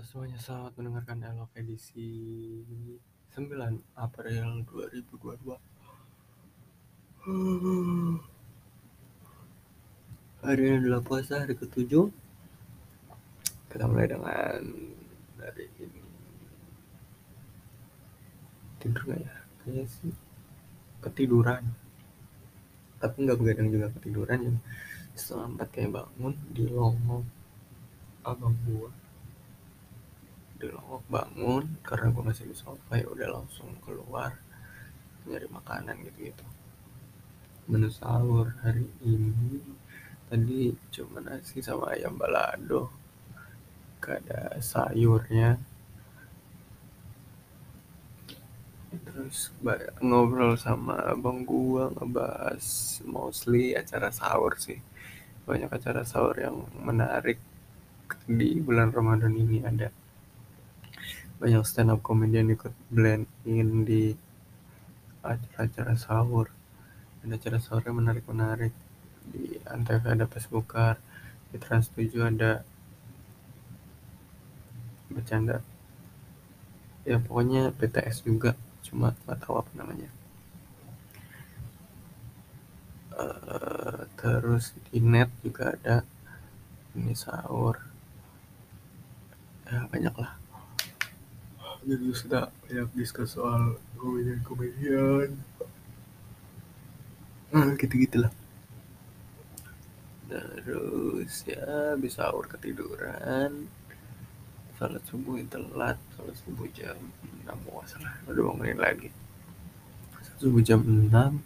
Halo semuanya, selamat mendengarkan Elok edisi 9 April 2022 Hari ini adalah puasa, hari ketujuh. Kita mulai dengan dari ini. Tidur gak ya? Kayaknya sih ketiduran. Tapi nggak begadang juga ketiduran Setengah empat kayak bangun di longok abang gua di longok bangun karena gue masih di sofa ya udah langsung keluar nyari makanan gitu gitu menu sahur hari ini tadi cuma nasi sama ayam balado gak ada sayurnya. Terus ngobrol sama abang gua ngebahas mostly acara sahur sih. Banyak acara sahur yang menarik di bulan Ramadan ini ada banyak stand up komedian ikut blend in di acara-acara sahur. Ada acara sahur yang menarik-menarik. Di Antv ada Facebookar di Trans 7 ada bercanda. Ya pokoknya PTS juga cuma nggak tahu apa namanya. Uh, terus di net juga ada. Ini sahur. Ya banyak lah jadi sudah banyak diskus soal komedian-komedian. Nah gitu gitulah terus ya bisa sahur ketiduran salat subuh telat salat subuh jam enam mau salah udah bangunin lagi. Salat subuh jam enam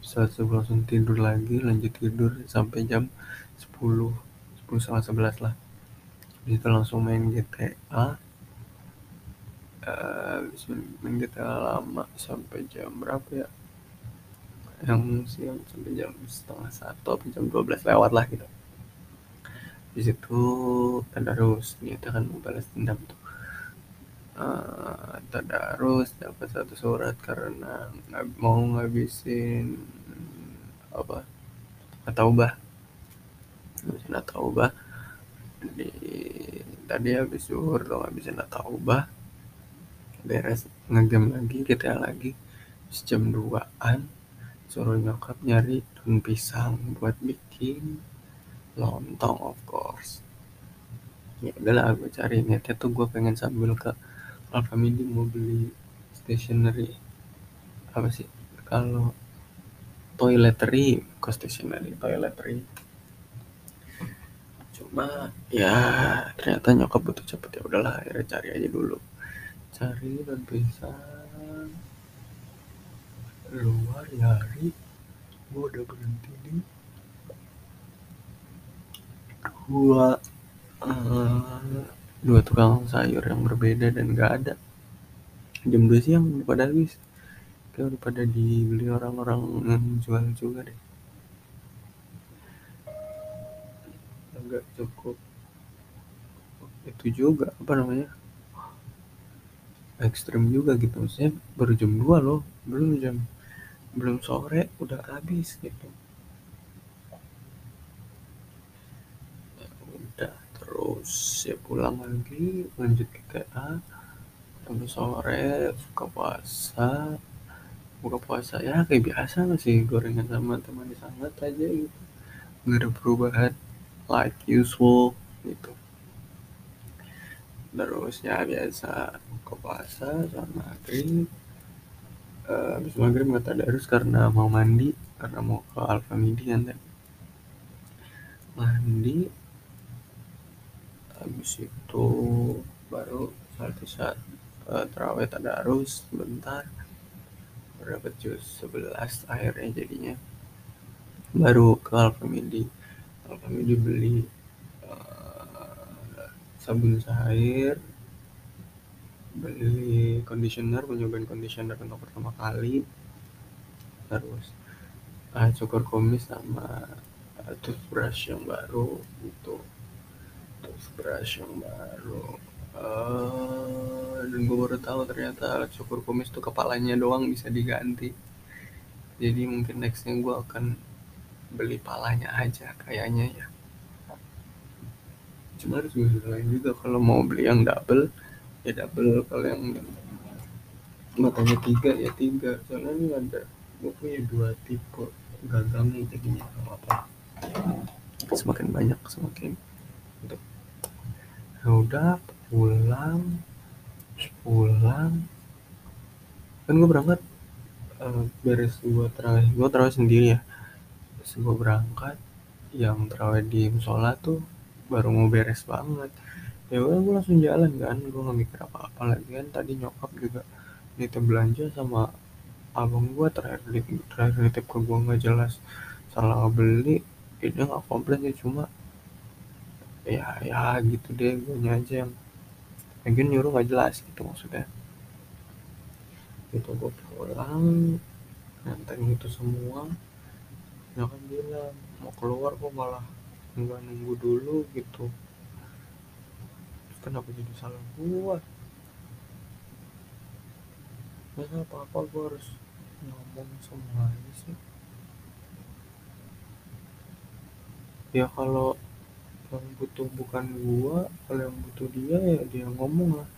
salat subuh langsung tidur lagi lanjut tidur sampai jam sepuluh sepuluh setengah 11 lah. Itu langsung main GTA main GTA lama sampai jam berapa ya? Yang siang sampai jam setengah satu atau jam 12 lewat lah gitu. Di situ tadarus niatnya kan mau balas dendam tuh. Uh, tadarus dapat satu surat karena mau ngabisin apa? Taubah. Ngabisin taubah. Di tadi habis zuhur tuh ngabisin taubah beres ngegame lagi GTA lagi. Terus jam 2an suruh nyokap nyari daun pisang buat bikin lontong of course. Ya udahlah gue cari niatnya tuh gue pengen sambil ke Alfamidi mau beli stationery. Apa sih? Kalau toiletry ke stationery? Toiletry. Cuma ya ternyata nyokap butuh cepet. Ya udahlah akhirnya cari aja dulu cari dan pisang luar nyari. Gue udah berhenti di dua uh, dua tukang sayur yang berbeda dan gak ada. Jam dua siang udah pada habis. Kayak udah pada dibeli orang-orang yang jual juga deh. Agak cukup. Itu juga apa namanya ekstrim juga gitu. Maksudnya baru jam 2 loh belum jam belum sore udah habis gitu. Ya udah terus ya pulang lagi lanjut KA sampai sore buka puasa. Buka puasa ya kayak biasa masih gorengan sama teman sangat aja gitu. Nggak ada perubahan like usual gitu terus ya biasa buka puasa sama maghrib. Uh, habis maghrib nggak tadarus karena mau mandi karena mau ke Alfamidi kan tadi mandi habis itu baru saat saat uh, terawih tadarus sebentar. Berapa jus 11 akhirnya jadinya. Baru ke Alfamidi Alfamidi beli sabun cair beli conditioner nyobain conditioner untuk pertama kali. Terus ah, cukur kumis sama uh, toothbrush yang baru itu toothbrush yang baru. Uh, dan gue baru tahu ternyata alat cukur kumis tuh kepalanya doang bisa diganti. Jadi mungkin nextnya gue akan beli palanya aja kayaknya ya cuma harus gue lain juga. Kalau mau beli yang double ya double. Kalau yang matanya tiga ya tiga. Soalnya ini ada gue punya dua tipe gagangnya jadinya apa. Semakin banyak semakin untuk ya udah pulang pulang. Kan gue berangkat uh, beres gue terawih gue terawih sendiri ya. Gue berangkat yang terawih di musola tuh baru mau beres banget. Ya udah gue langsung jalan kan. Gue nggak mikir apa apa lagi kan. Tadi nyokap juga nitip belanja sama abang gue terakhir terakhir nitip ke gue nggak jelas salah beli ini nggak komplain ya cuma ya ya gitu deh gue aja yang mungkin nyuruh nggak jelas gitu maksudnya. Itu gue pulang nanteng itu semua. Kan bilang mau keluar kok malah nggak nunggu dulu gitu. Kenapa jadi salah gue masa apa apa gue harus ngomong semuanya sih. Ya kalau yang butuh bukan gua kalau yang butuh dia ya dia ngomong lah.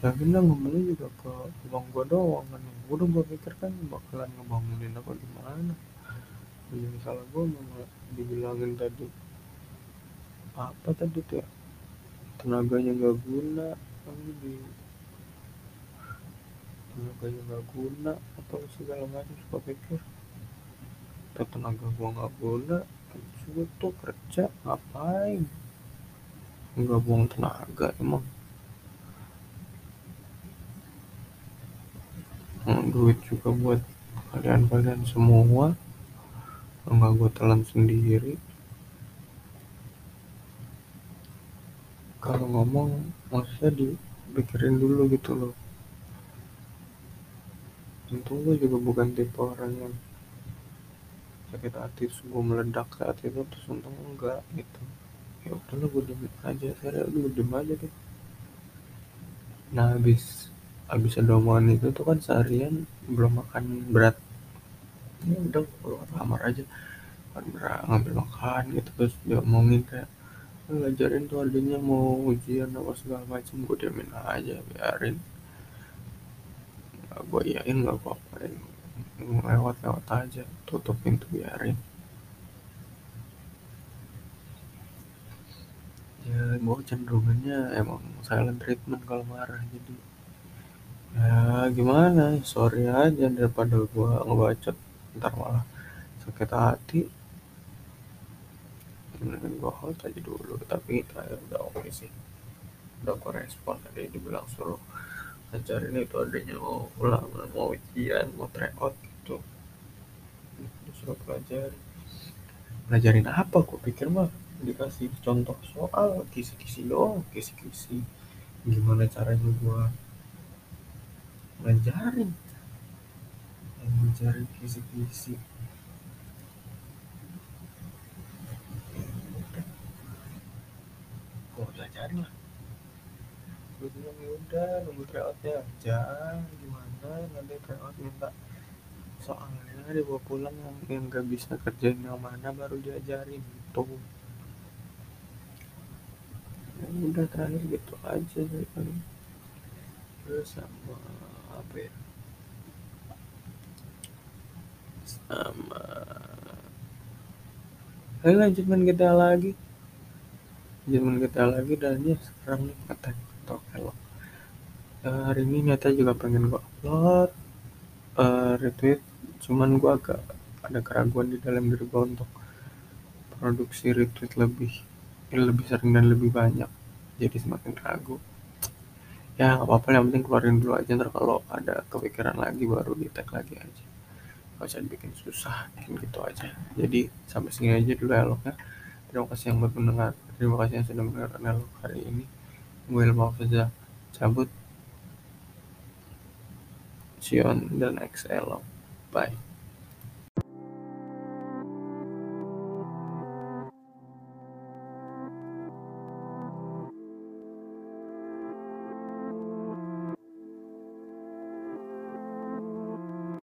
Ya kita ngomongnya juga ke bang gua doang kan. Gua udah gua pikir kan bakalan ngebangunin apa gimana jadi salah gua malah dibilangin tadi. Apa tadi tuh ya? Tenaganya nggak guna kan di tenaganya nggak guna atau segala macam suka pikir. Tenaga gua nggak guna gue tuh kerja ngapain? Nggak buang tenaga emang. Duit juga buat kalian-kalian semua nggak gue telan sendiri. Kalau ngomong maksudnya dipikirin dulu gitu loh. Untung gue juga bukan tipe orang yang sakit hati gue meledak saat itu terus untung enggak gitu. Ya udah gue diem aja. Saya udah diem aja deh. Nah habis habis ada omongan itu tuh kan seharian belum makan berat ya udah keluar kamar aja. Berat ngambil makan gitu terus dia ngomongin kayak ngajarin tuh adanya mau ujian apa segala macam gue diamin aja biarin. Gak gue iyain gak gue apain lewat-lewat aja tutup pintu biarin. Ya gue cenderungannya emang silent treatment kalau marah jadi ya gimana? Sorry aja daripada gue ngebacot ntar malah sakit hati. Mendingan gue hold aja dulu tapi terakhir udah oke okay sih. Udah gue respon tadi dibilang suruh ngajarin itu adanya mau ulang mau ujian mau tryout gitu. Disuruh pelajari. Pelajarin apa? Kok pikir mah dikasih contoh soal kisi-kisi doang kisi-kisi gimana caranya gua ngajarin ngajarin kisi-kisi. Gua pelajarin lah? Gue bilang ya udah nunggu tryoutnya aja gimana? Nanti tryout minta. Soalnya dibawa pulang yang yang gak bisa kerjain yang mana baru diajarin gitu. Ya udah terakhir gitu aja sih paling terus sama apa ya sama. Ayo lanjut main kita lagi. Lanjut main lagi dan ya sekarang nih ngetek atau elok. Uh, hari ini nyata juga pengen gue upload uh, retweet. Cuman gue agak ada keraguan di dalam diri gue untuk produksi retweet lebih lebih sering dan lebih banyak. Jadi semakin ragu. Ya nggak apa-apa yang penting keluarin dulu aja ntar kalau ada kepikiran lagi baru di tag lagi aja gak usah dibikin susah gitu aja. Jadi sampai sini aja dulu ya eloknya terima kasih yang buat mendengar terima kasih yang sudah mendengarkan elok hari ini. Gue Ilmu saja. Cabut. See you on the next Elok bye